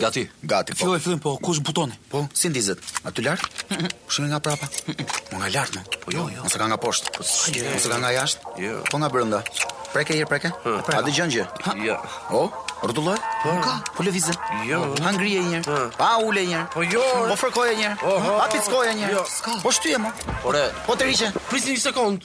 Gati. Gati, po. Filloj, fillim, po, ku është butoni? Po, si ndizet? Aty lart? Po shih nga prapa. Po nga lart, more. Po jo, jo. Mos e ka nga poshtë. Po si ke? Mos e ka nga jashtë? Jo. Po nga brenda. Preke një herë, preke. A dëgjon gjë? Jo. O, rrotulloje? Po. Ka, po lëviz. Jo. Ha ngrije një herë. Pa ule një herë. Po jo. Po fërkoje një herë. Po pickoje një herë. Jo. Po shtyje më. Ore, po të riqë. Prisni një sekond.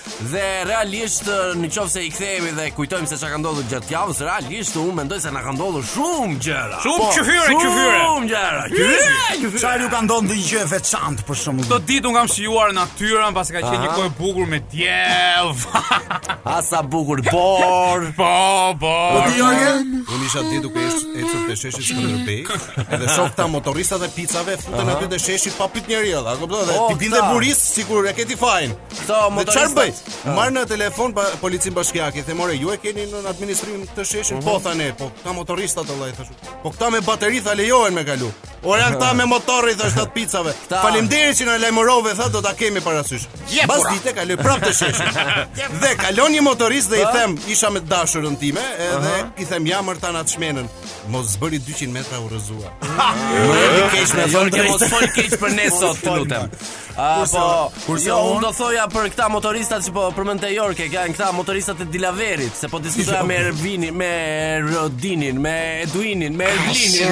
Dhe realisht në qofë se i kthehemi dhe kujtojmë se çka ka ndodhur gjatë javës, realisht unë mendoj se na ka ndodhur shumë gjëra. Shumë po, qyfyre, qyfyre. Shumë gjëra. Qyfyre. Çfarë ju ka ndodhur ndonjë gjë e veçantë për shembull? Këtë ditë un kam shijuar natyrën pasi ka qenë një kohë e bukur me diell. A sa bukur pra. Po, po. Po ti Jorge? Unë isha një ditë duke ecur te sheshi Skënderbej, edhe shoh këta motoristat e picave futen aty te sheshi pa pyet njeri edhe, a kupton? Dhe po, i bien dhe borisë sikur e ke ti fajin. Këta motoristë çfarë bëj? Marr në telefon policinë bashkiake, them ore, ju e keni në administrim këtë sheshin? Po tha ne, po ka motorista o vëllai thashë. Po këta me bateri tha lejohen me kalu. Ore janë këta me motorr i thashë këta të picave. Faleminderit që na lajmërove, tha do ta kemi parasysh. Pas dite kaloj prap te sheshi. Dhe kalon një motorist dhe i them, isha me dashurën time, edhe i them ja mër këta na çmendën. Po s'bëri 200 metra u rrëzua. Më e keq me zonë, mos fol keq për ne sot, lutem. Ah, po, kurse jo, unë do thoja për këta motoristat që po përmendte Jorge, që janë këta motoristat e deliverit, se po diskutoja me Ervinin, me Rodinin, me Eduinin, me Erlinin.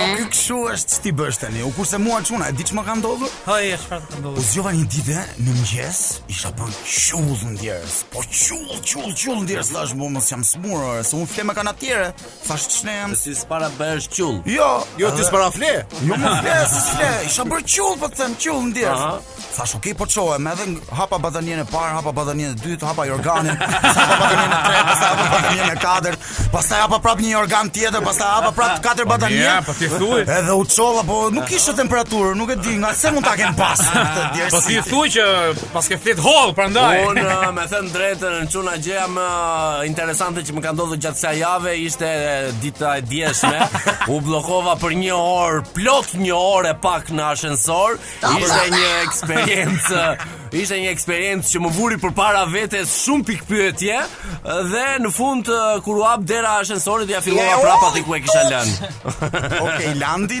Po ky kshu është ç't'i bësh tani? U kurse mua çuna, e di ç'më ka ndodhur? Po, hë çfarë të ka ndodhur? U zgjova një ditë eh, në mëngjes, isha bërë qull n'djersë. Po qull, qull, qull n'djersë, thash ua mos jam smur, se unë flem me kanatiere. Thash ç'ne jam Se ti s'para bëhesh qull Jo Jo ti s'para fle Jo më fle ti s'fle Isha bërë qull po të them qull në djersë Thash okej po çohem edhe Hapa batanijen e parë Hapa batanijen e dytë Hapa jorganin Hapa batanijen e tretë Pastaj hapa batanijen e katërt Pastaj hapa prap një jorgan tjetër Pastaj hapa prap katër batanije Ja po ti thuj Edhe u çova po nuk ishte temperaturë Nuk e di nga se mund ta kem pas Po ti thuj që Paske fjet hollë prandaj. Unë eh, me thënë të drejtën çuna gjëja më eh, interesante që më ka ndodhur gjatë kësaj jave ishte eh, dita e djeshme. U bllokova për një orë, plot një orë e pak në ashensor. Ishte një eksperiencë Ishte një eksperiencë që më vuri përpara vetes shumë pikëpyetje dhe në fund kur u hap dera e ashensorit ia fillova prapë aty ku e kisha lënë. Okej, okay, Landi.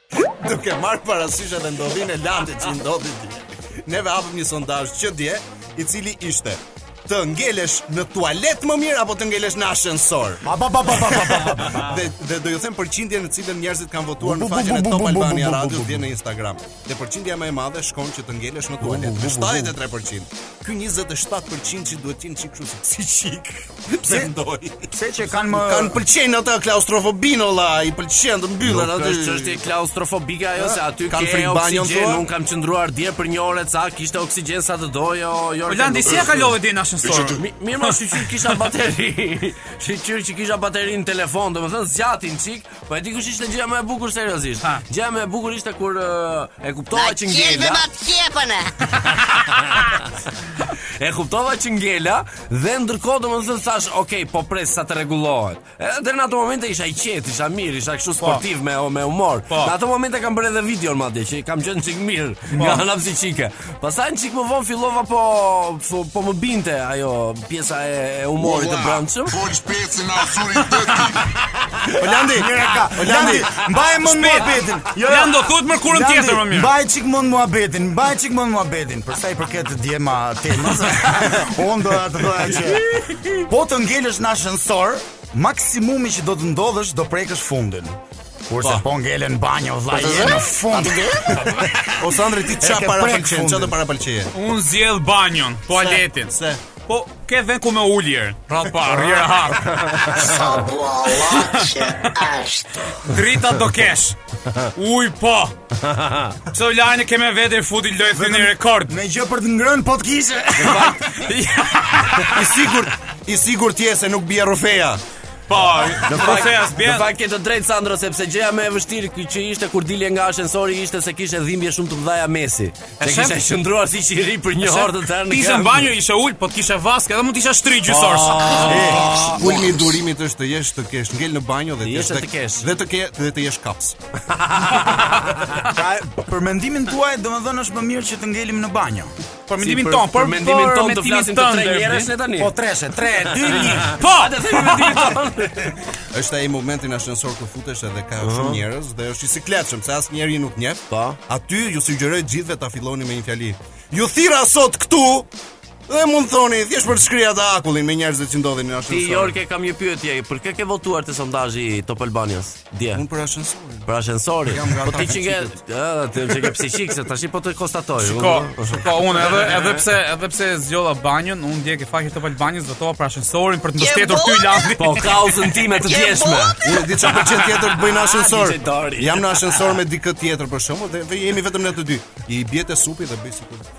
Duke marrë parasysh edhe ndodhinë e Landit që ndodhi dje. Neve hapëm një sondazh që dje, i cili ishte të ngelesh në tualet më mirë apo të ngelesh në ashensor. Pa pa pa pa pa pa. pa, pa, pa. Dhe dhe do ju them përqindjen në cilën njerëzit kanë votuar në faqen e Top Albania Radio dhe në Instagram. Dhe përqindja më e madhe shkon që të ngelesh në tualet me 73%. Ky 27% që duhet të jenë çik kështu si çik. Pse ndoj? Pse se kanë më kanë pëlqejnë ata klaustrofobinë olla, i pëlqen të mbyllen aty. Është çështje klaustrofobike ajo se aty kanë frikë banjon thua. Unë kam qëndruar dje për një orë ca, kishte oksigjen sa të doje o Jorgen. O Landi si e kalove ti në ascensor? Mirë ma shyqyr kisha bateri. Shyqyr që kisha bateri në telefon, domethënë zgjati një çik. Po e dini kush ishte gjëja më e bukur seriozisht. Gjëja më e bukur ishte kur uh, e kuptova që ngela. Ma qepën. e kuptova që ngela dhe ndërkohë domethënë thash, "Ok, po pres sa të rregullohet." Edhe deri në atë moment isha i qetë, isha mirë, isha kështu po. sportiv po. me me humor. Po. Në atë moment e kam bërë edhe videon madje që kam qenë një çik mirë po. nga ana psiqike. Pastaj një çik më vonë fillova po, po po më binte ajo pjesa e, e humorit të brendshëm. Po shpecën na thuri dëti. O Landi, mira ka. O Landi, mbaj mend muhabetin. Jo, jo. Lando thot më kurën tjetër më mirë. Mbaj çik mend muhabetin, mbaj çik mend muhabetin. Për sa i përket të djeshmes temës. Unë do të thoya që po të ngelesh në ascensor, maksimumi që do të ndodhë është do prekësh fundin. Kurse po ngele në banjo vlla Po, je në fund. O Sandri ti ça E ke para prek pëlqen, fundin. ça do parapëlqeje? Un zgjedh banjon, tualetin. Se. Po ke vend ku me u ul. Rrallë pa, rrjerë harë. Sa budalla që është. Drita do kesh. Uj po. Çdo lajnë ke me vete i futi lojë thënë Vetëm- rekord. Në gjë për të ngrënë po të kishe. I sigurt, i sigurt je se nuk të bie rrufeja. Po, në fakt se as bie. Në fakt ke të drejtë Sandro sepse gjëja më e vështirë që ishte kur dilje nga ashensori ishte se kishe dhimbje shumë të mëdha mesi. Se kishe qëndruar si qiri për një orë të tërë. Ti në banjo ishe ul, po të kishe vaskë, edhe mund të ishe shtri gjysmë ore. Kulmi i durimit është të jesh të kesh ngel në banjo dhe të kesh dhe të kesh dhe të jesh kaps. Për mendimin tuaj, domethënë është më mirë që të ngelim në banjo. Për mendimin si, tonë, për, mendimin tonë me dhe flasim të tre njerëz ne tani. Po treshe, 3, 2, 1. Po, atë themi mendimin tonë. Është ai momenti në ascensor ku futesh edhe ka shumë mhm. njerëz dhe është i sikletshëm se asnjëri nuk njeh. Po. Aty ju sugjeroj gjithëve ta filloni me një fjali. Ju thirra sot këtu Dhe mund të thoni, thjesht për të shkrirë atë akullin me njerëzit që ndodhen në ashensor. Ti Jorgen kam një pyetje, për kë ke votuar te sondazhi i Top Albanias? Dje. Unë për ashensorin. Për ashensorin. Po ti që ke, ëh, ti që ke psiqik se tash po të konstatoj. Shiko, po shiko unë edhe edhe pse edhe pse zgjodha banjën, unë dje ke faqe Top Albanias votova për ashensorin për të mbështetur ty Landi. Po kauzën time të djeshme. Unë di çfarë gjëje tjetër të bëj në ashensor. Jam në ashensor me dikë tjetër për shembull dhe jemi vetëm ne të dy. I bie te supi dhe bëj sikur.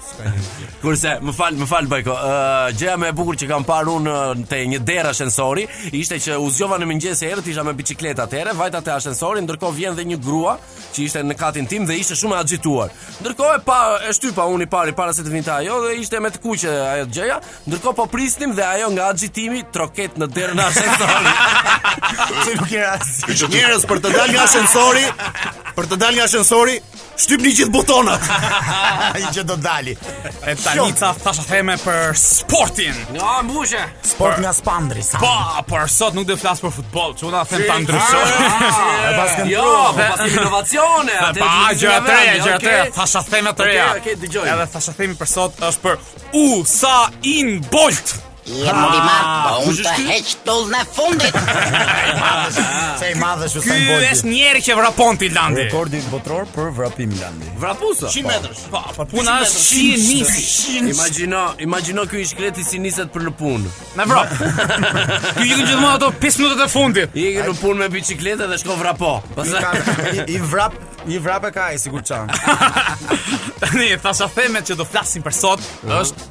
Kurse, më fal, më fal Bajko. Ë uh, gjëja më e bukur që kam parë unë te një derë ashensori ishte që u zgjova në mëngjes e errët isha me biçikletë atëherë, vajta te ashensori, ndërkohë vjen dhe një grua që ishte në katin tim dhe ishte shumë e axhituar. Ndërkohë e pa e shtypa unë i pari para se të vinte ajo dhe ishte me të kuqe ajo gjëja, ndërkohë po prisnim dhe ajo nga axhitimi troket në derën e ashensorit. Se nuk era. Njerëz për të dalë nga ashensori, për të dalë nga ashensori, Shtypni gjithë butonat Ai që do dali E tani Shumë. ca thashetheme për sportin Ja, mbushe Sport nga spandri sa. Po, por sot nuk do të flas për futboll Që unë them ta ndryshoj E pas kanë Jo, po Dhe- paskemi inovacione Dhe atë pa gjëra të reja, gjëra të reja, thashetheme të reja Okej, okej, dëgjoj. Edhe thashethemi për sot është për Usain Bolt Je mundi mark, po unë të heq tull në fundit. Se i madhe Usain Bolti. Ky është njeri që vrapon ti landi. Rekordi botëror për vrapim landi. Vrap sa? 100 metrash. Po, po, po puna është si nisi. Imagjino, imagjino ky i shkreti si niset për në punë. Me vrap. Ky i gjithë më ato 5 minutat e fundit. I ikën në punë me biçikletë dhe shko vrapo. Pastaj i vrap Një vrapë ka ai sikur qan. Tani thashethemet që do flasim për sot mm -hmm. është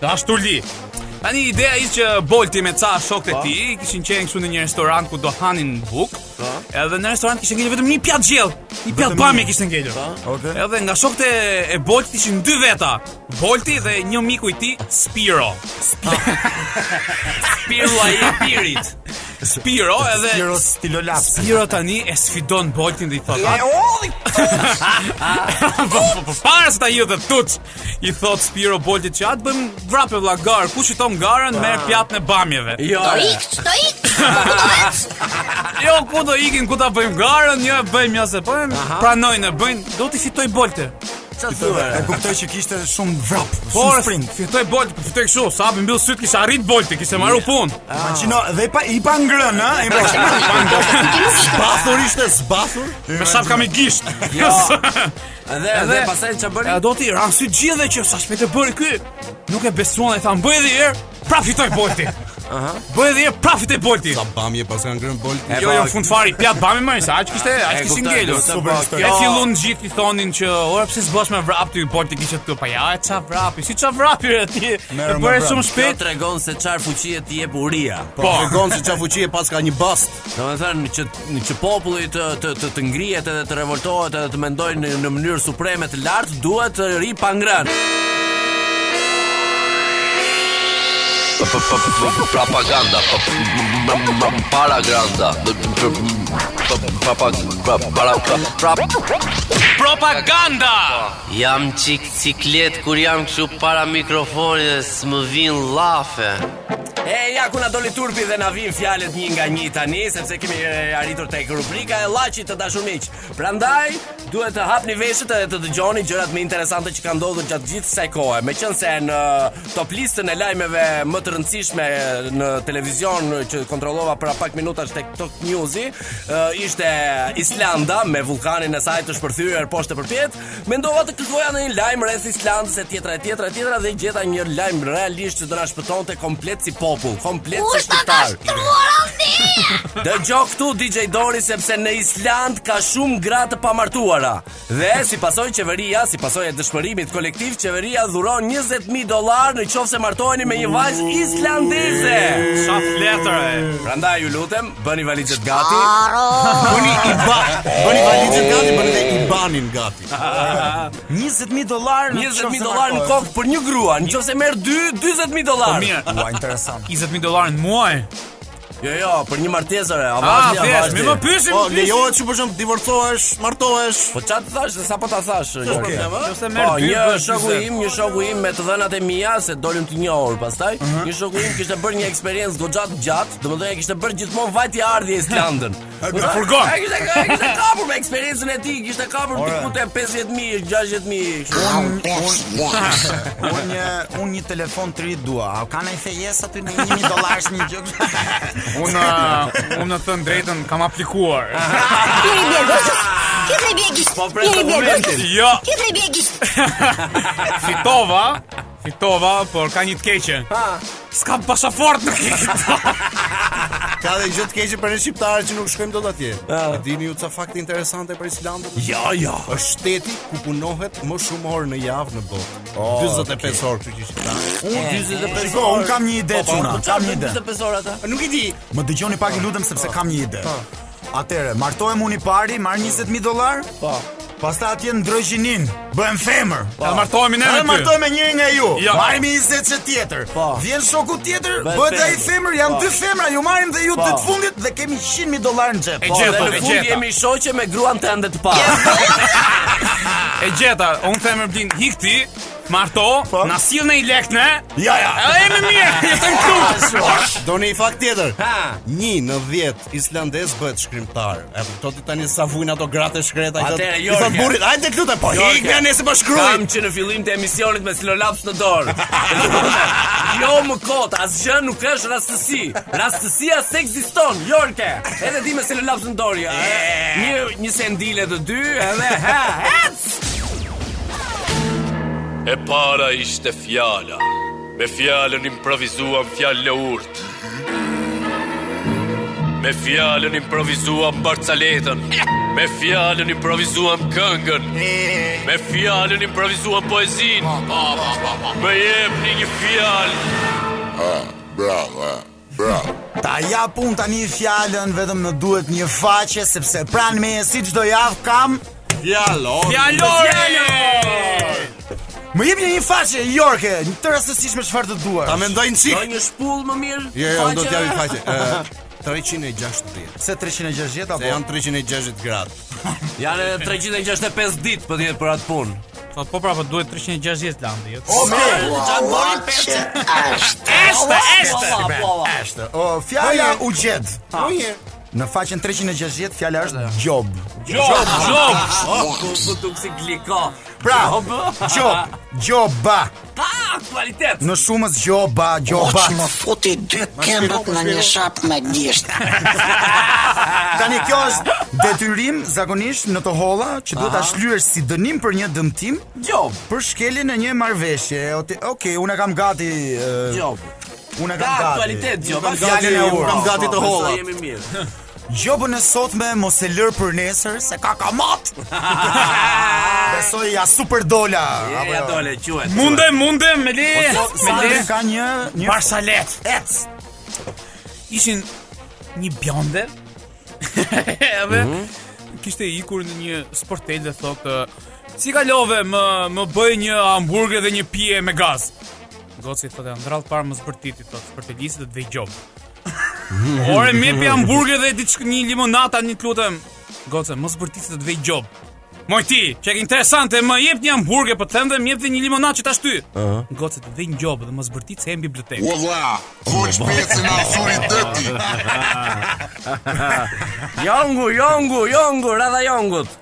Do hash turli. Tani ideja ishte që Bolti me ca shokët e po. tij kishin qenë këtu në një restorant ku do hanin bukë. Po. Edhe në restorant kishte ngelur vetëm një pjatë gjellë. Një pjatë bamje kishte ngelur. Po. Okej. Edhe nga shokët e Boltit ishin dy veta. Bolti dhe një miku i tij, Spiro. Spiro ai i pirit. Spiro edhe Spiro Stilolap. Spiro tani e sfidon Boltin dhe i thotë: "Para se ta jë të tutë." I thot Spiro Boltit që ta bëjmë vrape vla garë, kush fiton garën merr ah. pjatën e bamjeve. Jo, të ik, të ik, Jo, ku do ikin, ku ta bëjmë garën, jo e bëjmë, jo s'e bëjmë, pranojnë e bëjmë, do ti fitoi Bolti. Ça thua? E kuptoj që kishte shumë vrap, shumë Por, sprint. Po, fitoi Bolti, po fitoi kështu, sa hap e mbyll sytë, kishte arrit Bolti, kishte mbaru punë. Ah. Imagjino, dhe pa, i pangrënë, ha? I pangrënë, i pangrënë. Zbathur ishte, zbathur? Me shapka me gisht. Jo. Edhe edhe pastaj ç'a bëri? Do ti ra si gjithë që sa shpejt e bëri ky. Nuk e besuan ai tha bëj edhe një herë, prapë fitoi Bolti. Aha. Bëj edhe një prapë fitoi Bolti. Sa bamje paska ngrënë Bolti. Jo, jo, fund fare pjatë bamje më sa, aq kishte, aq kishte ngelur. Super. E fillon gjithë i thonin që ore pse s'bësh me vrap ti Bolti kishte këtu pa ja, e ça vrapi, si ça vrapi ti. Bëre shumë shpejt. Kjo tregon se çfarë fuqie të jep uria. Po, tregon se çfarë fuqie paska një bast. Domethënë që në që populli të të të, të ngrihet edhe të revoltohet edhe të mendojë në, në mënyrë supreme të lartë, duhet të rri pa ngrënë. Propaganda, para granda, propaganda. Jam çik siklet kur jam kështu para mikrofonit, s'më vin llafe. E ja ku na doli turpi dhe na vijnë fjalët një nga një tani sepse kemi arritur tek rubrika e llaçit të dashur miq. Prandaj duhet të hapni veshët edhe të dëgjoni gjërat më interesante që kanë ndodhur gjatë gjithë kësaj kohe. Meqenëse në top listën e lajmeve më të rëndësishme në televizion që kontrollova para pak minutash tek Top News-i, ishte Islanda me vullkanin e saj të shpërthyer poshtë përpjet Mendova të kërkoja dhe një lajm rreth Islandës e tjetra e tjetra e tjetra dhe gjeta një lajm realisht që do na shpëtonte komplet si popull, komplet si shqiptar. Dëgjo këtu DJ Dori sepse në Islandë ka shumë gra të pamartuara. Dhe si pasojë qeveria, si pasojë e dëshpërimit kolektiv, qeveria dhuron 20.000 dollarë në qoftë se martoheni me një vajzë islandeze. Sa fletër e. Prandaj ju lutem, Bëni valixhet gati. Bëni i ba. Bëni valixhet gati, bëni dhe i banin gati. 20000 dollarë në 20000 dollarë në kokë për një grua. Nëse merr 2, 40000 dollarë. Po mirë, ua interesant. 20000 dollarë në muaj. Jo, jo, për një martesë re, a vazhdi, a vazhdi. Më pyesim. Po, lejohet që për shembull divorcohesh, martohesh. Po ça të thashë, sapo ta thashë, jo problem. Nëse merr po, një shoku im, një shoku im me të dhënat e mia se dolim të një orë pastaj. Mhm. Një shoku im kishte bërë një eksperiencë goxha të gjatë. Domethënë, kishte bërë gjithmonë vajtje-ardhje Islandën. Me furgon. Ai kishte ai kishte kapur me eksperiencën e tij, kishte kapur Ore. diku te 50000, 60000 kështu. Unë, unë një telefon të ri dua. A ka ndonjë fejesë aty në 1000 dollarë një gjë? Unë uh, unë të them të drejtën kam aplikuar. Jeni bje gojës Jeni bje gojës Po pres Jeni bje gojës dokumentin. Jo, Jeni bje gojës fitova Fitova, por ka një të keqe. Ha. S'kam pasaportë. ka dhe gjë të keqe për ne shqiptarët që nuk shkojmë dot atje. A dini ju ca fakte interesante për Islandën? Ja, ja. Është shteti ku punohet më shumë orë në javë në botë. Oh, 45 orë kështu që shqiptarë. Unë 45 orë. Shiko, unë kam një ide çuna. Kam një ide. 45 orë ata. Nuk e di. Më dëgjoni pak ju lutem sepse kam një ide. Atëherë, martohem unë i pari, marr 20.000 dollarë? Po. Pastaj atje ndërroj gjininë, bëhem femër. Po. Edhe martohemi ne me ty. Edhe martohem me njëri nga ju. Ja. Marrim një njëzetshe tjetër. Po. Vjen shoku tjetër, bëhet dhe ai femër, janë po. dy femra, ju marrim dhe ju po. dy të fundit dhe kemi 100.000 dollarë në xhep. Po, dhe në fund jemi shoqe me gruan tënde të parë. e gjeta, unë them Erblin, ik ti, martohu, po? na sill dhe lekët ne? Ja, ja. Edhe më mirë, jetojmë këtu. Doni fakt tjetër. Ha, 1 në 10. islandez bëhet shkrimtar. E kupton ti tani sa vuajnë ato gratë e shkreta ato. Atëherë jo. Po burrit, hajde të lutem po. Ik nga nesër po shkruaj. Kam që në fillim të emisionit me stilolaps në dorë. jo më kot, asgjë nuk është rastësi. Rastësia s'ekziston, Jorke. Edhe ti me stilolaps në dorë. Ja. Një një sendile të dy, edhe ha. Ec! E para ishte fjala. Me fjalën improvizuam fjalën e urtë. Me fjalën improvizuam barcaletën. Me fjalën improvizuam këngën. Me fjalën improvizuam poezinë. Më jepni një fjalë. Ah, bravo. Bravo. Ta jap unë tani fjalën vetëm më duhet një faqe sepse pranë meje si çdo javë kam fjalor. Fjalor. Më jepni një faqe Jorke, një të rastësishme çfarë të duash. Ta mendoj një çik. Do një shpull më mirë. Jo, jo, do të jap një faqe. 360. Se 360 apo? Se janë 360 gradë. Janë 365 ditë po të jetë për atë punë. Po po prapë duhet 360 lambi. O me, çan bori pesë. Është, është, është. Është. O fjala u gjet. Po je. Në faqen 360 fjala është gjobë. Gjobë, gjobë. Po do të thikë gliko. Pra, gjobë, gjoba. Pa aktualitet. Në shumës gjoba, gjoba. O ç'më futi dy këmbët në një shapkë me gisht. Tani kjo është detyrim zakonisht në të holla që duhet ta shlyesh si dënim për një dëmtim. Gjobë. Për shkeljen e një marrëveshje. Okej, okay, unë kam gati. Uh, Gjobë. Unë kam gati. Aktualitet, Gjobë. Unë kam gati të holla. Jemi mirë. Gjobën e sotme mos e lër për nesër se ka kamatë. Besoj ja super dola. Ja, ja jo? dole, quhet. Munde, munde, Mele. Po, po, Mele ka një një barcaletë. Ec. Ishte një bjonde. Edhe mm -hmm. kishte ikur në një sportel dhe thotë Si kalove më, më bëj një hamburger dhe një pije me gaz Goce thotë, ndrall parë mos bërtit, i thotë, sportelisti se të vë gjobë Ore, më jep një hamburger dhe diçk një limonata, një të lutem. Goce, mos bërtit se të vë gjobë. Moj ti, që je interesante, më jep një hamburger, po të them dhe më jep dhe një limonatë që ta shty. Uh -huh. Goce, të vë një gjobë dhe mos bërtit se jemi bibliotekë. Ua, ua, hoq pjesë në azurit të ti. jongu, jongu, jongu, radha e jongut.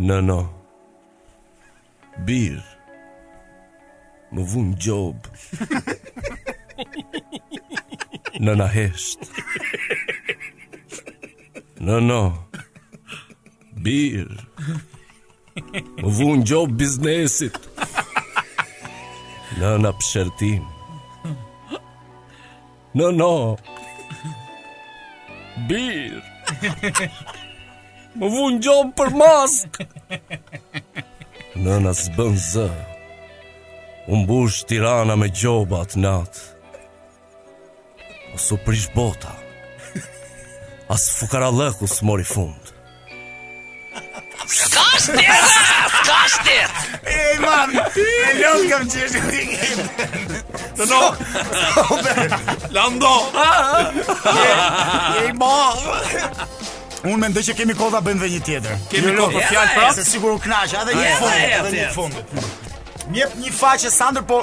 Nëno Bir Më vunë gjobë Nëna hesht Nëno Bir Më vunë gjobë biznesit Nëna psherëtin Nëno Bir Më vunë gjobë për mask Nëna s'bën zë U mbush Tirana me gjoba atë natë As u prish bota. As fukarallëku s'mori fund. S'ka shtet! S'ka shtet! Ej, man! E lëmë kam që është këtë këtë Të no! Lando! Ej, ma! Unë mendoj që kemi kohë ta bëjmë dhe një tjetër. Kemi jo, kohë për jo, fjalë prapë. Se sigurisht u kënaqëm, edhe një fund, edhe një fund. Më jep një faqe Sandër, po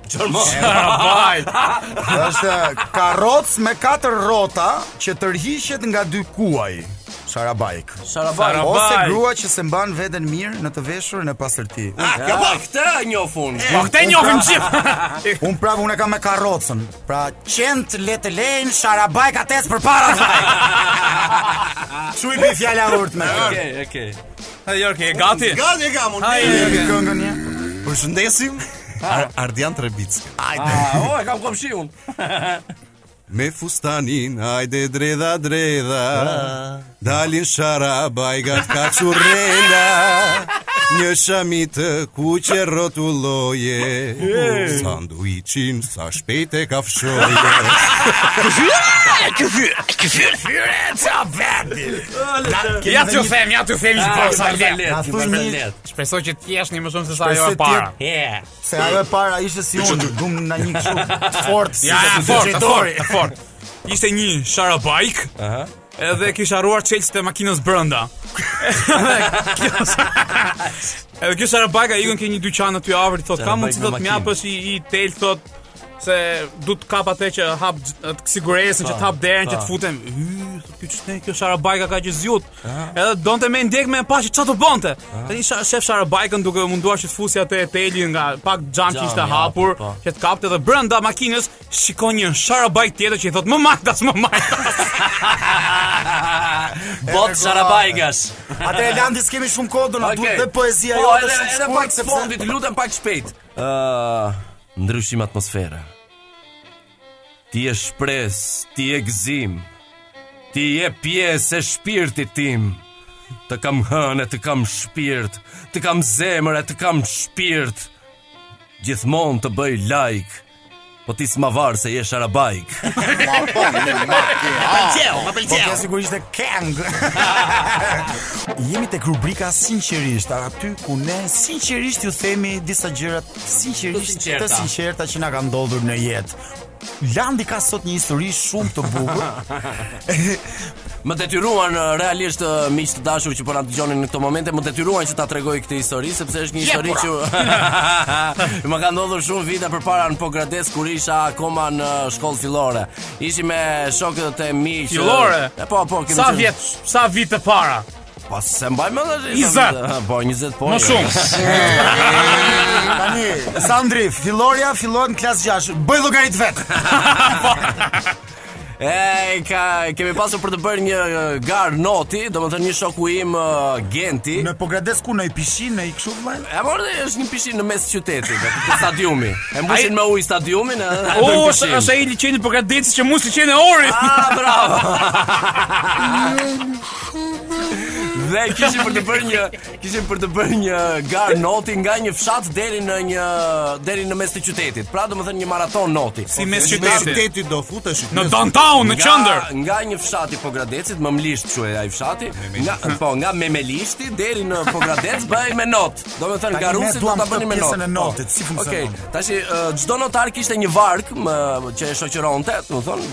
Sharabajkë? Është karrocë me katër rrota që tërhiqet nga dy kuaj. Sharabajkë. Sharabajkë. Ose grua që s'e mban veten mirë në të veshur në pastërti. Ah, kjo po këtë e njoh unë. Po këtë e njoh unë gjithë. Unë prapë unë e kam me karrocën. Pra qentë le të lehin sharabajka të ecë përpara. Çu i bi fjala e urtë me. Okej, okej. Hajde, okay, gati. Gati e kam unë. Hajde, këngën ja. Përshëndesim. Ar Ardian Trebicka. Hajde. Ah, oh, e kam komshi unë. Me fustanin, hajde dredha-dredha Dalin sharabajkat kaçurrela Një shami të kuqe rrotulloje Sanduiçin sa shpejt e kafshoje Ja t'ju them, ja t'ju them, ju pastë lezet. Na thuj një Shpresoj që të qeshni më shumë se sa ajo e para. Yeah. Se ajo e para ishte si unë, dum na një kështu fort si ja, ja, fort, fort, fort. Ishte një sharabajkë. Aha. Edhe kish harruar çelësit e makinës brenda. Edhe kjo sharabajka i ikën ke një dyqan aty afër, thotë kam mundësi do të më japësh i, i tel, thotë se du të kap atë që hap siguresën që të hap derën që të po. futem. Ky ç'të kjo sharabajka kaq e zgjut. Edhe donte me ndjek me pa që çfarë do bonte. Tani sha, shef Sharabajkën duke u munduar që të fusi atë telin nga pak xham që ishte hapur, po. që të kapte dhe brenda makinës shikon një sharabajkë tjetër që i thot më majtas, më majtas. Botë sharabajkash. Atëherë Landi s'kemi shumë kohë, do na okay. duhet dhe poezia po, jote shumë shpejt. Po, edhe pak Fondi të lutem pak shpejt. Ëh, uh, ndryshim atmosfere. Ti je shpresë, ti je gëzim Ti je pjesë e shpirtit tim Të kam hënë e të kam shpirt Të kam zemër e të kam shpirt Gjithmonë të bëj like Po ti s'ma var se jesh arabajk Ma po, më pëlqeu Më pëlqeu, më pëlqeu Po kjo sikur ishte këngë Jemi tek rubrika sinqerisht Aty ku ne sinqerisht ju themi disa gjëra Sinqerisht, të sinqerta që na kanë ndodhur në jetë. Landi ka sot një histori shumë të bukur. më detyruan uh, realisht uh, miq të dashur që po na dëgjonin në këto momente, më detyruan që ta tregoj këtë histori sepse është një histori që më ka ndodhur shumë vite përpara në Pogradec kur isha akoma në shkollë fillore. Ishim me shokët e mi që Fillore. Po, po, kemi Sa vjet, sa vite para? Po s'e mbaj mend, 20. Po, 20 po. Më shumë. Tani, Sandri, fillorja fillon në klasë 6. Bëj llogaritë vetë. E, ka, kemi pasur për të bërë një garë noti, domethënë një shoku im uh, Genti. Në Pogradec ku, në një pishinë, në një kështu të lajnë? E more është një pishinë në mes qytetit, te stadiumi. E mbushin me ujë stadiumin, edhe O, është është ai liqeni i Pogradecit që mund ta kenë ore. Ah, bravo. Dhe kishim për të bërë një kishim për të bërë një garë noti nga një fshat deri në një deri në mes të qytetit. Pra domethënë një maratonë noti. Si mes qytetit do futesh në downtown në qendër. Nga një fshat i Pogradecit, Mëmëlisht quhej ai fshati. Nga po, nga Mëmëlishti deri në Pogradec bëhej me not. Domethënë garuesi do ta bënte me not. Pjesën e notit, po. si funksionon. Okej, okay. tash çdo notar kishte një varkë që e shoqëronte, domethënë,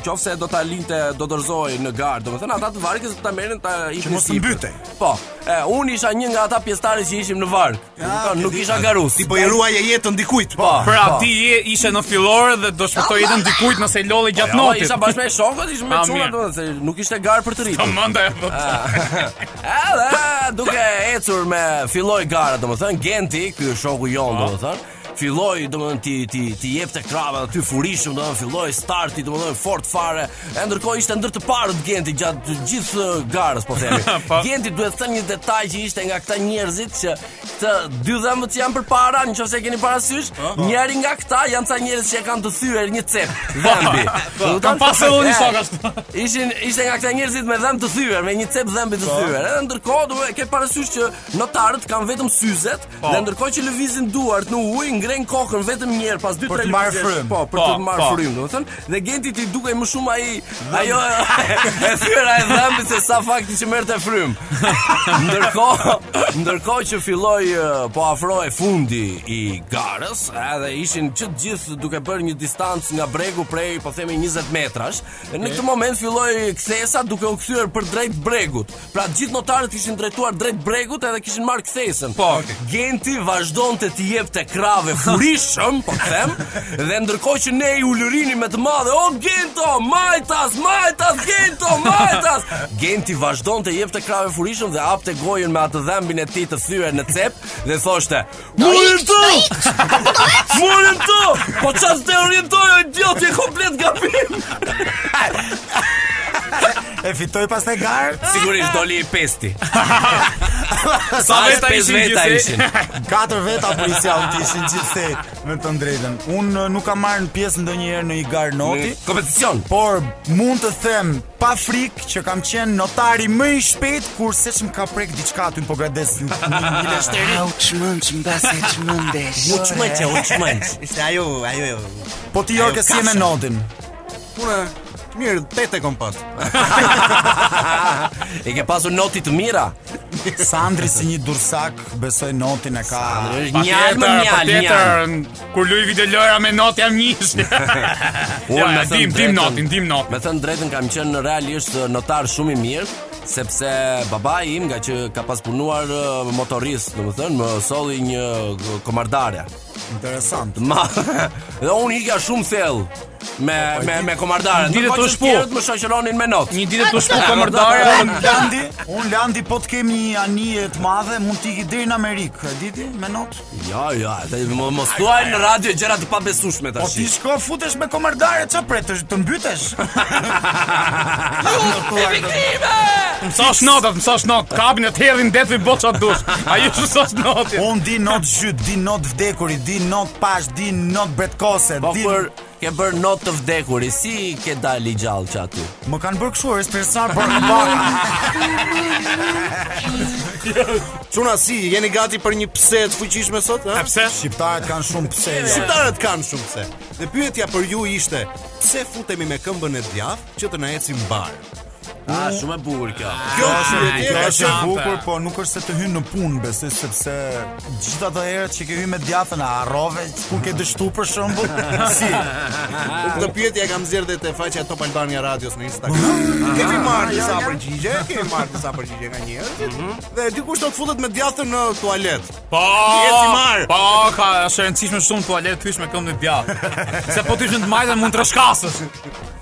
nëse do ta linte, do dorëzohej në garë, domethënë ata të varkës do ta merrin ta i Që mos mbytej. Po. E, unë isha një nga ata pjesëtarë që ishim në varkë. Domethënë, nuk isha garues. Ti po i ruaje jetën dikujt. Po. Pra po. ti ishe në fillore dhe do shpëtoje jetën dikujt nëse lodhej gjatë po, jo, notit. Isha bashkë me shokët, ishim me çuna, domethënë, nuk ishte garë për të rritur. Tamam, ndaj. Edhe duke ecur me filloi gara, domethënë, Genti, ky shoku jonë, domethënë, filloi, domethënë, t'i, t'i, t'i jepte krahëve aty furishëm, domethënë, filloi starti, domethënë, fort fare, e ndërkohë ishte ndër të parët Genti gjatë gjithë garës, po themi. Genti duhet thënë një detaj që ishte nga këta njerëzit që Të dy dhëmbët që janë përpara, në qoftë se e keni parasysh, po, po. njëri nga këta janë ca njerëz që e kanë të thyer një cep, dhëmbi. Po, kam pasë edhe unë një Ishin, ishte nga këta njerëzit me dhëmb të thyer, me një cep dhëmbi të thyer. Edhe ndërkohë, duhet, ke parasysh që notarët kanë vetëm syzet, dhe ndërkohë që lëvizin duart në ujë, ngrenë kokën vetëm një herë pas 2-3 lëvizjeve. Po, për të marrë frymë, domethënë. Dhe Gentit i dukej më shumë ai ajo e thyera e dhëmbit se sa fakti që merrte frymë. Ndërkohë, ndërkohë që filloi po afrohej fundi i garës, edhe ishin që të gjithë duke bërë një distancë nga bregu prej po themi 20 metrash. Në këtë moment filloi kthesa duke u kthyer për drejt bregut. Pra të gjithë notarët ishin drejtuar drejt bregut edhe kishin marrë kthesën. Po, Genti vazhdonte t'i jepte krahëve furishëm, po them, dhe ndërkohë që ne i ulërinim me të madhe, o Gento, majtas, majtas, Gento, majtas. Genti vazhdonte t'i jepte krahëve furishëm dhe hapte gojën me atë dhëmbin e tij të thyer në cep dhe thoshte, Do ikë, do ikë, do ikë. Morën to. Po çfarë të orientoj o idiot, je komplet gabim. E fitoi pastaj garën Sigurisht doli i pesti Sa veta ishin veta ishin Katër veta po s'ishin të ishin gjithsej Me thën drejtën Unë nuk kam marrë pjesë ndonjëherë në një garë noti Kompeticion Por mund të them pa frikë që kam qenë notari më i shpejtë kur seç më ka prek diçka aty në Pogradec një një shteri au që mënd që mba se që mëndesh u që mënd që u që mënd se ajo ajo jo po ti jorke si e me nodin puna mirë tete kom pas e ke pasu notin të mirë Sandri si një dursak besoj notin e ka Sandri është një alë më një alë Kur luj video lojra me not jam njësh. Unë me dim, dim notin, dim not. Me thënë drejtën kam qenë realisht notar shumë i mirë, sepse babai im ngaqë ka pas punuar motorist, domethënë, më solli një komardare. Interesant. Ma, dhe unë ikja shumë thellë me po, me me komardare. Ditë t'u shpu. Më shoqëronin me not. Një ditë t'u shpu komardare. Unë landi, unë landi po të kem një anije të madhe, mund të iki deri në Amerikë, e diti? Me not. Jo, jo, atë më mos thuaj në radio gjëra të pabesueshme tash. Po ti shko futesh me komardare, ça pret të, të mbytesh? Ju viktima! Mësosh nota, mësosh not, kapin e të hedhin det ti bo ça t'dush. Ai ju mësosh not. Unë di not zhyt, di not vdekuri, di not pash, di not bretkose, po di. Ke bërë not të vdekuri, si ke dalë i gjallë që aty? Më kanë bërë kështu është për sa bërë më bërë. Çuna si, jeni gati për një pse të fuqishme sot, ha? Pse? Shqiptarët kanë shumë pse. Jo. Shqiptarët kanë shumë pse. Dhe pyetja për ju ishte, pse futemi me këmbën e djathtë që të na ecë mbarë? Ah, shumë e bukur kjo. Kjo është e tjera, kjo është e bukur, po nuk është se të hyn në punë, besoj sepse gjithë ato herë që ke hyrë me djathtën e harrove, kur ke dështu për shembull? Si? Këtë pyetje e kam bërë dhe te faqja Top Albania Radios në Instagram. Kemi marrë disa përgjigje, kemi marrë disa përgjigje nga njerëzit. Mhm. Dhe dikush do të futet me djathtën në tualet. Po. Je i marrë. Po, se është e rëndësishme shumë tualet të hysh me këmbën e djathtë. Se po të hysh me të majtën mund të rrëshkasësh.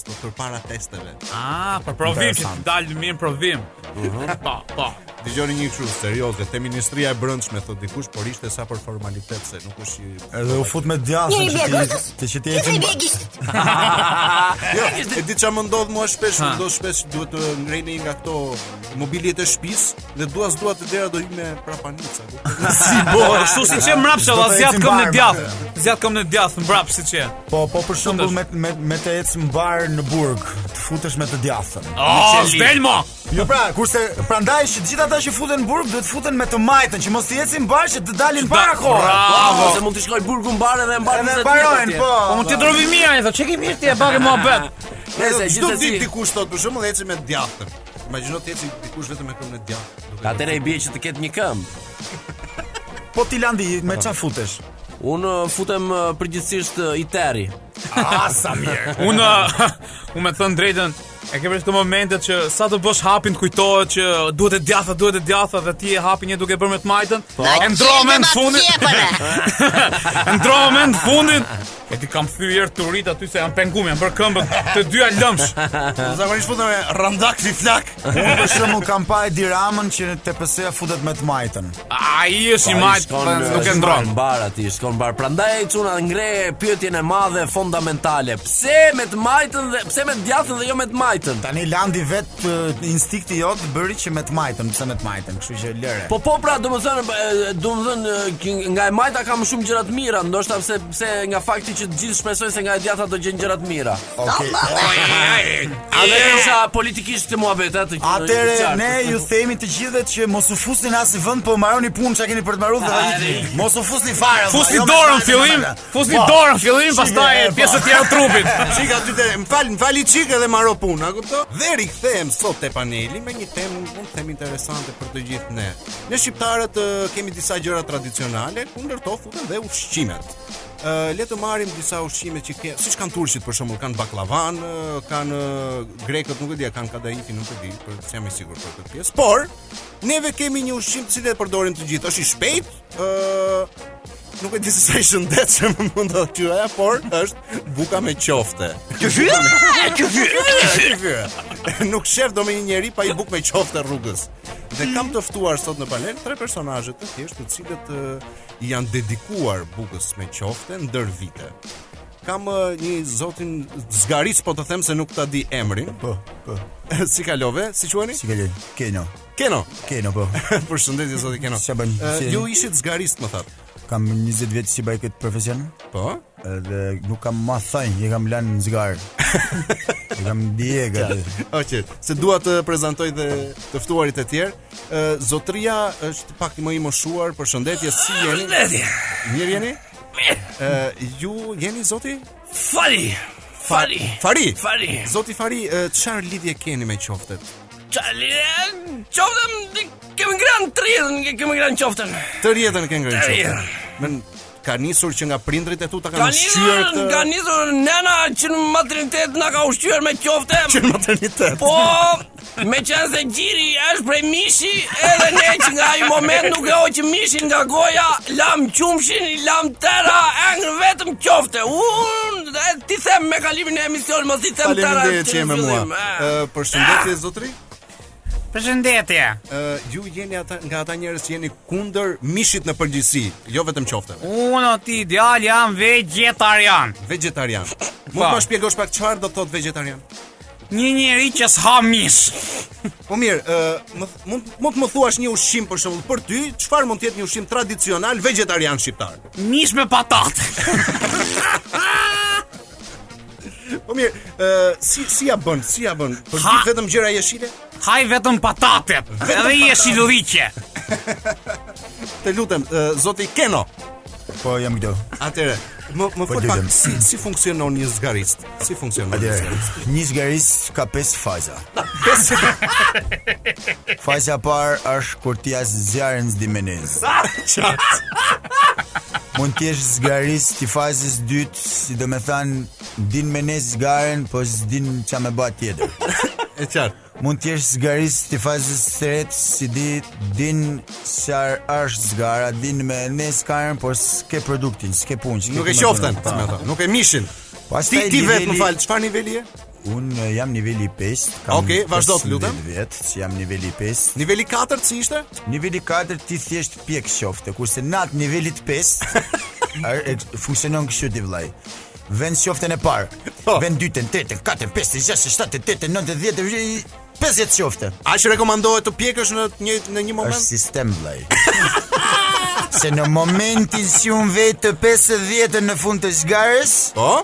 Po, përpara testeve. Ah, për provim që të dalë mirë provim. Mhm. Po, po. Dëgjoni një kështu serioze, te ministria e brendshme thotë dikush, por ishte sa për formalitet se nuk është i Edhe u fut me djathtë që ti të që ti ecim. Jo, e di çfarë më ndodh mua shpesh, më ndodh shpesh duhet të ngre një nga këto mobiliet e shtëpisë dhe dua s'dua te dera do hyj me prapanica. Si bo, ashtu siç je mbrapsht, zgjat këmbën e djathtë. Zgjat këmbën e djathtë mbrapsht siç je. Po, po për shembull me me me të ecë mbarë në burg, të futesh me të djathtën. Oh, zbel mo. Jo pra, kurse prandaj që gjithë ata që futen në burg duhet të futen me të majtën, që mos të ecin mbarë që të dalin para kohe. Bravo, se mund të shkojë burgu mbarë edhe mbarë në të tjerë. Po, po mund të drovi mia, ai thotë, "E ke mirë ti e bëre muhabet." Nëse gjithë ditën dikush thotë për shembull ecim me djathtën. Imagjino të ecë dikush vetëm me këmbën e djathtë. Atëherë i bie që të ketë një këmbë. Po ti Landi me çfarë futesh? Unë uh, futem uh, përgjithsisht uh, i tëri Ah, sa mirë Unë, unë me të thënë drejtën E ke parasysh ato momentet që sa të bësh hapin të kujtohet që duhet e djathta, duhet e djathta dhe ti e hapin je duke bërë me të majtën po. E ndërron momentin e fundit E ndërron momentin e fundit E di, kam thyer turinjtë aty se jam penguar, janë bërë këmbët të dyja lëmsh Zakonisht po të me randak si flak Unë për shembull kam pa Edi Ramën që te PS-ja futet me të majtën Ai është i majtë pra, nuk e ndërron. Mbarë aty, shkon mbarë. Prandaj ai, çuna, ngre pyetjen e madhe fundamentale. Pse me të majtën dhe pse me të djathtën dhe jo me të majtën? Tani Landi vetë instinkti jot bëri që me të majtën, pse me të majtën, kështu që lëre. Po po pra, domethënë domethënë nga e majta ka më shumë gjëra të mira, ndoshta pse pse nga fakti që të gjithë shpresojnë se nga e djathta do gjejnë gjëra të mira. Okej. Atëherë sa politikisht ky muhabet. Atëherë ne ju themi të gjithëve që mos u fusni në asnjë vend, po marroni punë që keni për të maru dhe Mos u fusni fare. Fusni jo, dorën fillim, fusni po. dorën fillim, pastaj po. pjesët e tjera të trupit. Çik aty te, më fal, më fal çik edhe maro punë, a kupton? Dhe rikthehem sot te paneli me një temë mund të them interesante për të gjithë ne. Ne shqiptarët kemi disa gjëra tradicionale, ku ndër to futen dhe ushqimet. Uh, le të marrim disa ushqime që ke, siç kanë turqit për shembull, kanë baklavan, kanë grekët, nuk e di, kanë kadaifin, nuk e di, por jam i sigurt për këtë pjesë. Por neve kemi një ushqim të cilin e përdorim të gjithë, është i shpejtë, ë uh, nuk e di se sa i shëndetshëm mund të thotë ajo, por është buka me qofte. Që vjen, që vjen. Nuk shef do me një njeri pa një bukë me qofte rrugës. Dhe kam të ftuar sot në panel tre personazhe të thjeshtë, të cilët i janë dedikuar bukës me qofte ndër vite. Kam uh, një zotin zgarist po të them se nuk ta di emrin. Po, po. si kalove? Si quheni? Si kalove? Keno. Keno. Keno po. Përshëndetje zoti Keno. Si bën? Uh, ju ishit zgarist më thatë. Kam 20 vjet si bëj këtë profesion. Po. Edhe nuk kam me thënë, i kam lënë në zgarë. i kam dije gati. Okej, se dua të prezantoj dhe të ftuarit e tjerë. Ë zotria është pak më i moshuar, përshëndetje si jeni? Përshëndetje. Mirë jeni? Mirë. Ë ju jeni zoti? Fali. Fali. Fari. Fari. Zoti Fari, çfarë lidhje keni me qoftet? Çfarë lidhje? Qoften kemi ngran 30, kemi ngran qoften. Të rjetën kemi ngran qoften. ka nisur që nga prindërit e tu ta kanë ushqyer këtë. Ka nisur nëna që në maternitet na ka ushqyer me qofte. Që në maternitet. Po, meqenëse gjiri është prej mishi, edhe ne që nga ai moment nuk e hoqëm mishin nga goja, lamë qumështin, lamë të tëra, hëngrëm vetëm qofte. Unë, t'i them me kalimin e emisionit, mos i them të tëra. Faleminderit që je me mua. Përshëndetje zotri. Përshëndetje. Ë uh, ju jeni ata nga ata njerëz që jeni kundër mishit në përgjithësi, jo vetëm qofteve. Unë o ti djalë jam vegetarian. Vegetarian. Mund të po. shpjegosh pak çfarë do të thotë vegetarian? Një njeri që s'ha mish. Po mirë, ë uh, mund mund të më thuash një ushqim për shembull për ty, çfarë mund të jetë një ushqim tradicional vegetarian shqiptar? Mish me patate. Po mirë, ë si si ia bën, si ia bën? Po Ha! vetëm gjëra jeshile? Ha vetëm patate, edhe jeshillëqe. Të lutem, ë, zoti Keno. Po jam këtu. Atëherë, më më fol pak lutem. si si funksionon një zgarist? Si funksionon? një Atëherë, zgarist? një zgarist ka pesë faza. Faza e parë është kur ti as zjarrin s'di me ndez. Mund të jesh zgarist i fazës dytë, që domethanë, din me ndez zgarën, po s'din ça me ba tjetër. E qartë. Mund të jesh zgarist i fazës tretë, si di, din çfarë është zgara, din me ndez zgarën, po s'ke produktin, s'ke punë. s'ke Nuk ke qoften, punë. si me thënë, nuk ke mishin. Pastaj Ti ti vetë më niveli- fal, çfarë niveli je? Un jam niveli 5, kam Okej, okay, vazhdo të lutem. Pyet, si jam niveli 5. Niveli 4 si ishte? Niveli 4 ti thjesht pjek qofte, kurse në nivelin 5 funksionon kështu ti vllai. Vën qoften e parë. Po. Vën dytën, tretën, katën, pestën, gjashtën, shtatën, tetën, nëntën, dhjetën, 50 qofte. A që rekomandohet të pjekësh në një në një moment? Është sistem vllai. Se në momentin që unë vë të 50 në fund të zgarës, po?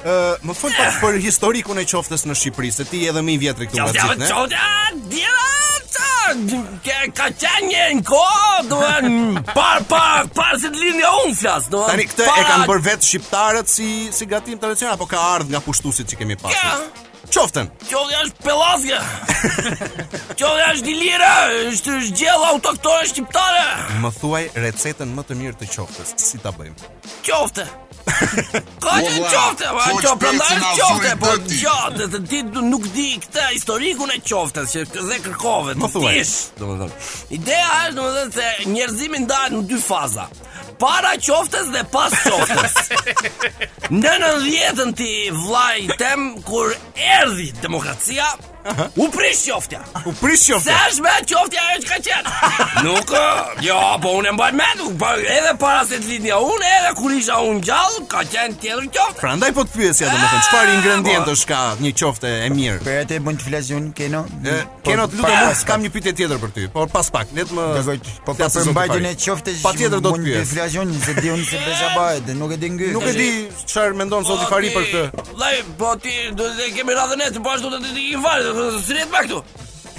Ë, më fol pak për historikun e qoftes në Shqipëri, se ti je edhe më i vjetri këtu nga Qofte, gjithë ne. qofte, a, gjella, qa, ke- ka qenë një në kohë, do e në par, par, para se të lindja unë flas, do e Tani këtë e kanë bërë vetë shqiptarët si si gatim tradicional apo ka ardhur nga pushtuesit që kemi pasur? Ja. Qoften. Qofte është pellazge, qofte është ilire, është është gjellë autoktone shqiptare, Më thuaj recetën më të mirë të qoftes, si ta bëjmë? Qofte. Ka qenë qofte, po që qofte, po që qofte, po që qofte, të ti nuk di këtë historikun e qofte, që dhe kërkove, të tish, domethënë. Ideja është, domethënë, se njerëzimi ndahet në dy faza, para qoftes dhe pas qoftes. në nëntëdhjetën ti vllai jem, kur erdi demokracia, U prish qoftja. U prish qoftja. S'është më qoftja ajo që ka qenë? Nuk, jo, po unë mbaj mend, po edhe para se të lindja unë, edhe kur isha unë gjallë, ka qenë tjetër qofte. Prandaj po të pyesja domethënë, ah, çfarë ingredientësh po. ka një qofte e mirë? Për atë mund të flasë unë Keno. Keno të lutem, unë kam një pyetje tjetër për ty, por pas pak, le të më Po po përmbajtjen e qoftes. Patjetër do të pyes. Mund të flasë unë se di unë se bëj zabaj, nuk e di ngjyrë. Nuk e di Çfarë mendon zoti Fari për këtë? Vllai, po ti do të kemi radhën e të bash do të të i vaj, do të prit pak këtu.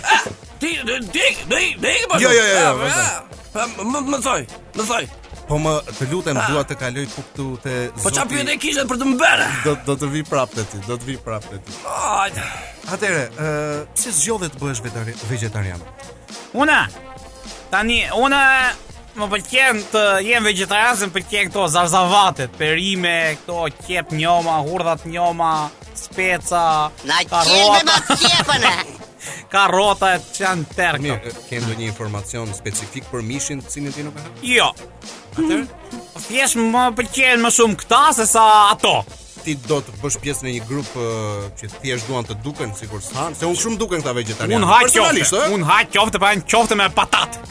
Ah, ti do të dik, do i, do i bash. Jo, jo, jo, jo. Ah, ah. Po më më thoj, më thoj. Po më të lutem ah. dua të kaloj po këtu te zoti. Po çfarë pyetje kishe për të më bërë? Do do të vi prapë te ti, do të vi prapë te ti. Hajde. Atëre, ë, uh, pse zgjodhe të bëhesh vegetarian? Una. Tani, una Më pëlqen të jem vegetarian, se më pëlqen këto zarzavatet, perime, këto qepë njoma, hurdha të njoma, speca, Na qelbe me qepën e! Karota e që janë tërë Mirë, ke ndonjë një informacion specifik për mishin të cilin ti nuk e ha? Jo. Atër? Thjesht më pëlqen më shumë këta sesa ato. ti do të bësh pjesë në një grup uh, që thjesht duan të duken sikur s'han, se unë s'më duken këta vegetarianë. Unë ha qofte, unë ha qofte po qofte me patate.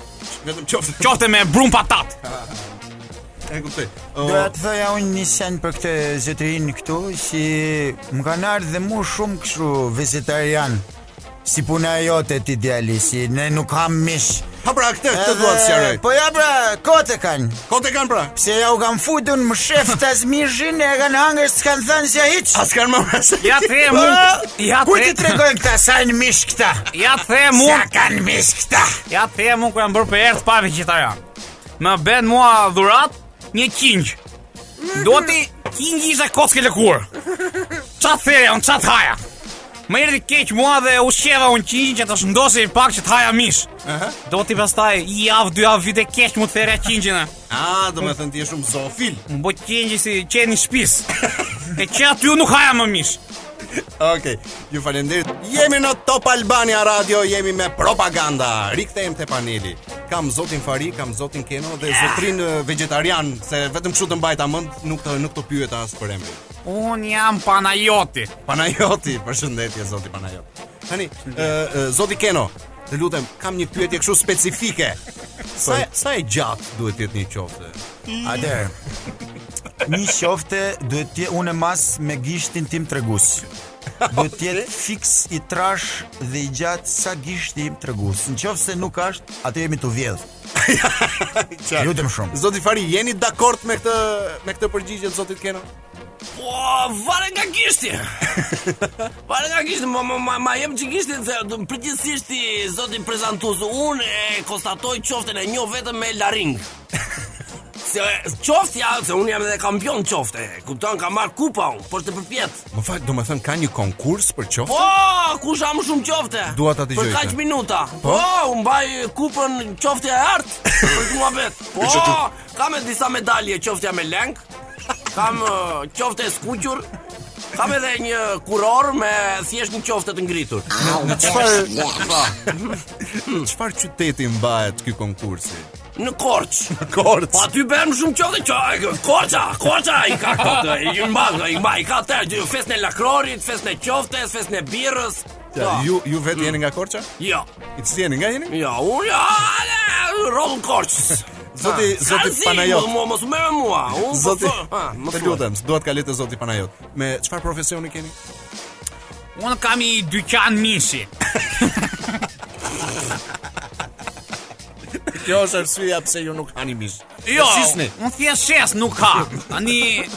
Vetëm qofte. Qofte me brumë patate. E kuptoj. Do të thoja unë një send për këtë zotërin këtu që më kanë ardhur dhe mua shumë kështu vegetarian. Si puna e jote ti djali, si ne nuk ha mish. Ha pra këtë, këtë dua të sqaroj. Po ja pra, kote kanë. Kote kanë pra. Se ja u kam futur mshef te byreku e kanë hangër s'kanë thënë hiç. As kanë më pas. Ja the mu. Po, ja the. Kujt i tregojnë këta s'hanë mish këta? Ja the mu. S'hanë mish këta? Ja the mu kur jam bërë për herë të parë vegetarian. Më bën mua dhurat Një qengj. Do ti qengji ishte kockë e lëkurë. Që ta therja unë, që ta haja. Më erdi keq mua dhe e ushqeva unë qengjin që të shëndoshej pak që ta haja mish. Do ti pastaj një javë, dy javë vinte keq mu të therja qengjin e. A, domethënë ti je shumë zofil. M'u bo qengji si qeni shpis. Dhe që aty unë nuk haja më mish. Okej, ju faleminderit. Jemi në Top Albania Radio, jemi me Propaganda. Rikthehem te paneli. Kam zotin Fari, kam zotin Keno dhe zotërinë eh, vegetarian, se vetëm kështu të mbajta mend, nuk të nuk të pyeta as për emrin. Unë jam Panajoti. Panajoti, përshëndetje zoti Panajot. Tani, ë, ë, zoti Keno, Të lutem, kam një pyetje kështu specifike. Sa po. sa e gjatë duhet të jetë një qofte? Atëherë. Një qofte duhet të jetë unë e mas me gishtin tim tregus. Duhet të jetë fiks i trashë dhe i gjatë sa gishti im tregus. Në qoftë se nuk është, atë jemi tu vjedh. Lutem shumë. Zoti Fari, jeni dakord me këtë me këtë përgjigje të zotit Keno? Po, varet nga gishti. Varet nga gishti, ma ma ma, ma jep gishtin se do përgjithësisht ti zoti prezantues, unë e konstatoj qoften e njoh vetëm me laring. se qofteja, se unë jam edhe kampion qofte. Kupton, kam marrë kupa unë, por të përpjet. Më fal, domethënë ka një konkurs për qofte? Po, kush ha më shumë qofte? Dua ta dëgjoj. Për kaq minuta. Po, po unë mbaj kupën Qofte e Artë. Për mua vet. Po, kam edhe disa medalje qofte me lëng. Kam uh, qofte e skuqur Kam edhe një kurorë me thjesht një qofte të ngritur Në çfarë Në çfarë qyteti mbahet ky konkursi? Në Korçë Në Korçë Po aty bëhen shumë qofte që Korça, Korça i ka këto I mban, i mban, i ka të Festën e lakrorit, festën e qoftes, festën e birrës Ja, ju ju vetë jeni nga Korça? Jo. Po ti jeni nga jeni? Jo, unë jo, ale, rroj Korçë. Zoti Ah, Zoti s'ka zi, Panajot. Mos mos- mos më merr me mua. Unë po Zoti, thë- ah, më të thuaj. lutem, dua të kaloj te Zoti Panajot. Me çfarë profesioni keni? Unë kam një dyqan mishi. Kjo është arsyeja pse ju nuk hani mish. Jo, unë thjesht shes, nuk ha. Tani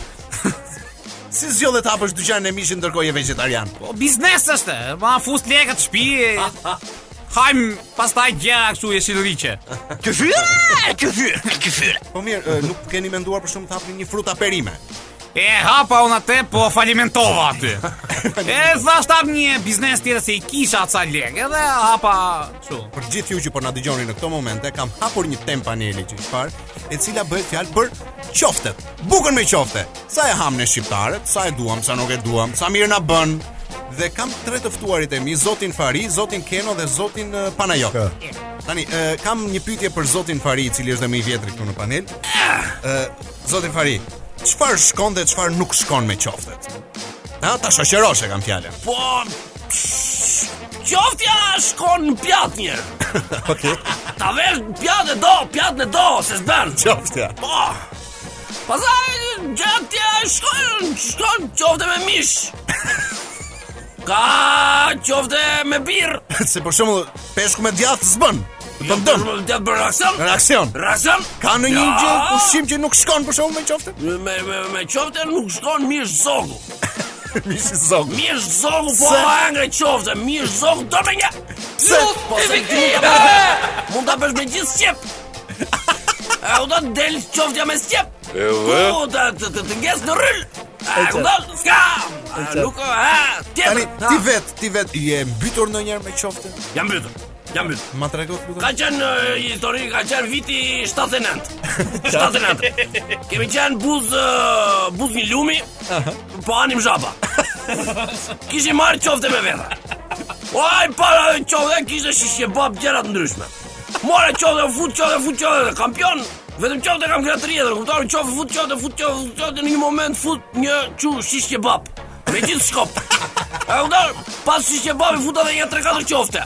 si zgjodhe të hapësh dyqanin e mishit ndërkohë je vegetarian? Po biznes është. Ma fus lekët në shtëpi. Hajm pastaj gjëra këtu e si lëriqe. Këfyr, këfyr, këfyr. Po mirë, nuk keni menduar për shembull të hapni një fruta perime. E hapa unë atë, po falimentova aty. e thashë të hap një biznes tjetër se i kisha ato ca lekë, edhe hapa Kështu, për të gjithë ju që po na dëgjoni në këto momente, kam hapur një tem paneli që çfarë, e cila bëhet fjalë për qoftet. Bukën me qofte. Sa e hamë ne shqiptarët, sa e duam, sa nuk e duam, sa mirë na bën. Dhe kam tre të ftuarit e mi, Zotin Fari, Zotin Keno dhe Zotin eh, Panajot. Tani, eh, kam një pyetje për Zotin Fari, i cili është dhe më i vjetri këtu në panel. Eh, Zoti Fari, çfarë shkon dhe çfarë nuk shkon me qoftet? Ha, ta shoqërosh e kam fjalën. Po, Qoftja shkon në pjatë një. Okej. Ta vesh në pjatë e do, pjatën do, se s'bën. Qoftja. Po. Pastaj qoftja shkon, shkon qofte me mish. Ka qofte me birrë. Se për shembull, peshku me djathë s'bën. Do të bën dëm. Mos të bën reaksion? Reaksion. Reaksion? Ka ndonjë Ja. gjë ushqim që nuk shkon për shembull me qofte? Me me me qofte nuk shkon mish zogu. Mish zogu. Mish zogu po hëngre qofte, mish zogu do me një. Pse? Po se ti Mund ta bësh me gjithë sqep. Ajo do të dalë qoftja me sqep. E vë. Po ta të të të ngec në rryl. A u do të ska. Nuk ha. Ti vet, ti vet je mbytur ndonjëherë me qofte? Jam mbytur. Jam mbyt. Ma trego të lutem. Ka qen histori, ka qen viti 79. 79. Kemi qen buz buz një lumi. Aha. Po hanim zhapa. Kishim marr qofte me vete. Oj, para qofte kishte shishqebab gjëra të ndryshme. Mora qofte, fut qofte, fut qofte, kampion. Vetëm qofte kam gjatë jetës, kupton, qofte, fut qofte, fut qofte, fut qofte, në një moment fut një qu shishqebab. Me gjithë shkop. Edhe unë, pas shishqebabit futa dhe një tre katër qofte.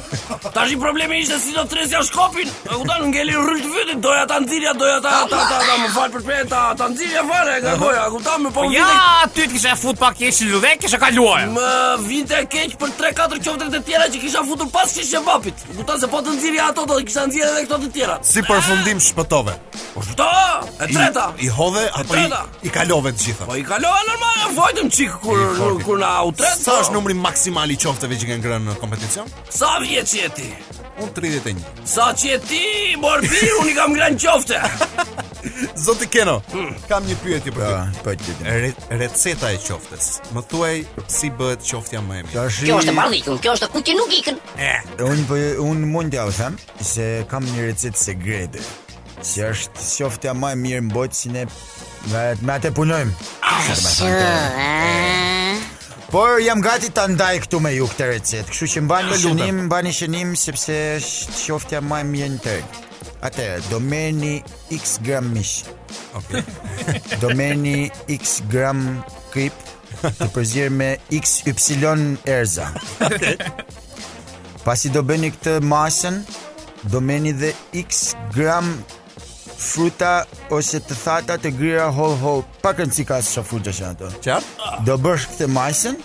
Tashi problemi ishte si do tresja shkopin. Edhe ai ngeli në rryl të fytit, doja ta nxirrja, doja ta, ta, ta, ta, më fal për shprehjen, ta, ta nxirrja fare, nga goja, kupton, po më Ja, aty të kisha fut pak gishtin dhe kisha kaluar. Më vinte keq për 3-4 qofte të tjera që kisha futur pas shishqebabit. Kupton, se po të nxirrja atë, do të kisha nxjerrë edhe këto të tjera. Si përfundim shpëtove. Po shpëtova, e treta. I, i hodhe apo i, I kalove të gjitha. Po i kalova normal, vuajtëm çik kur kur, kur na u tret. Sa po. është numri maksimal i qofteve që kanë ngrënë në kompeticion? Sa vjeç je ti? Unë 31. Sa ke ti, mor bir, unë i kam ngrënë qofte. Zoti Keno, hmm. kam një pyetje për ty. Po, po ti. Re, receta e qoftes. Më thuaj si bëhet qoftja më e mirë. Kjo është e bardhë, kjo është kuqe nuk ikën. Eh, unë po unë mund t'jua them se kam një recetë sekrete. Që është qoftja më e mirë në botë si ne nga e me atë punojmë. Por jam gati ta ndaj këtu me ju këtë recetë, kështu që mbani shënim, mbani shënim sepse është qoftja më e mirë në treg. Atëherë do merrni X gram mish. Okej. Okay. do merrni X gram kripë të përzier me X Y erëza. Okej. Okay. Pasi do bëni këtë masën, Do merrni dhe x gram fruta ose të thata të grira hollë hollë pa kënci ka sa fruta që ato. Ç'a? Do bësh këtë masën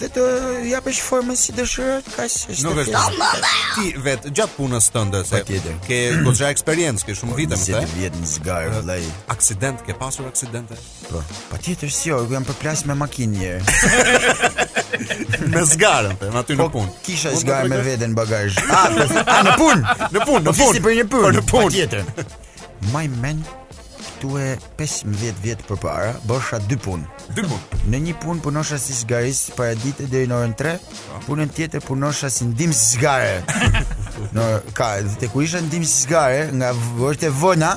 dhe të japësh formën si dëshiron, kaq është. Nuk është. Ti vet gjatë punës tënde se tjetër. Ke goxha eksperiencë, ke shumë vite me të. Si vjet në zgarë vëllai. Aksident, ke pasur aksidente? Po, patjetër si jo, ku jam përplas me makinë një herë Me zgarën, them, aty në po, punë Kisha zgarën me vete në bagazh A, ah, po, a, ah, në punë Në punë, në punë për një punë po, Në punë Patjetër Mbaj mend Këtu e 15 vjet përpara Bëja 2 punë 2 punë Në një punë punosha si zgarist Paradite deri në orën 3 Punën tjetër punosha si ndihmës zgare Në ka Dhe te ku isha ndihmës zgare Nga orët e vona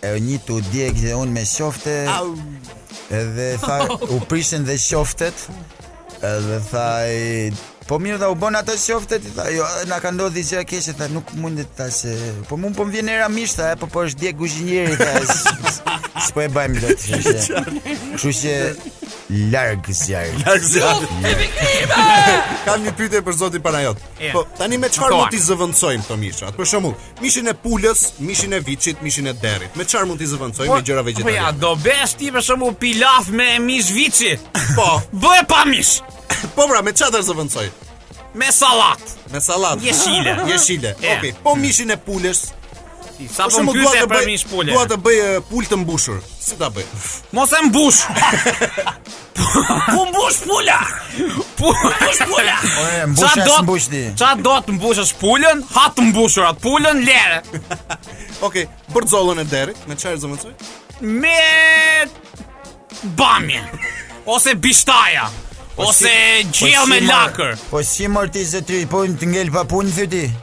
E o një tu djeg dhe unë me qofte Edhe tha u prishën dhe qoftet Edhe tha i Po mirë ça u bën ato qoftet tha, Jo edhe na ka ndodhur një gjë keqe tha, Nuk mundit ta se Po mund po më vjen era mish tha, Po po është djeg guzhinjeri tha, Së po e bajmë dhe të që Kështu që Larg zjarrit Larg zjarrit Kam një pyetje për zotin Panajot po, Tani me çfarë mund t'i zëvendësojmë mishrat për shembull Mishin e pulës, mishin e viçit, mishin e derrit. Me çfarë mund t'i zëvendësojmë me gjëra vegetariane? Po ja, do bësh ti për shembull pilaf me mish viçi. Po, bëj pa mish. Po pra, me çfarë të zëvendësoj? Me sallatë. Me sallatë. Jeshile, jeshile. Okej, okay. po mishin e pulës. Sa po mbytesh për mish pule. Dua të bëj pulë të mbushur. Si ta bëj? Mos e mbush. Ku mbush pula? Ku mbush pula? Ore, mbush as mbush ti. Ça do të mbushësh pulën? Ha të mbushur atë pulën lere. Okej, okay, bërxollën e derrit, me çfarë zëvendësoj? Me bamje. Ose bishtaja. Po ose gjellë me lakër. Po si more ti zotëri, po të ngelem pa punë ti?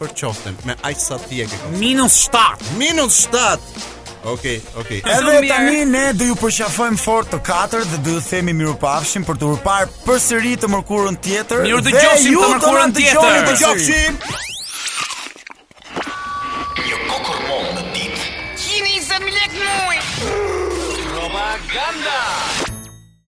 për qoften me aq sa ti e ke konsumuar. Minus 7. Minus 7. Okej, okej. Edhe tani ne do ju përqafojmë fort të katër dhe do ju themi mirupafshim për t'u riparë përsëri të mërkurën tjetër. Mirë u dëgjofshim të mërkurën tjetër. Mirë të gjofshim. Një kokërr mollë në ditë. Kini zëmlek muj. Propaganda.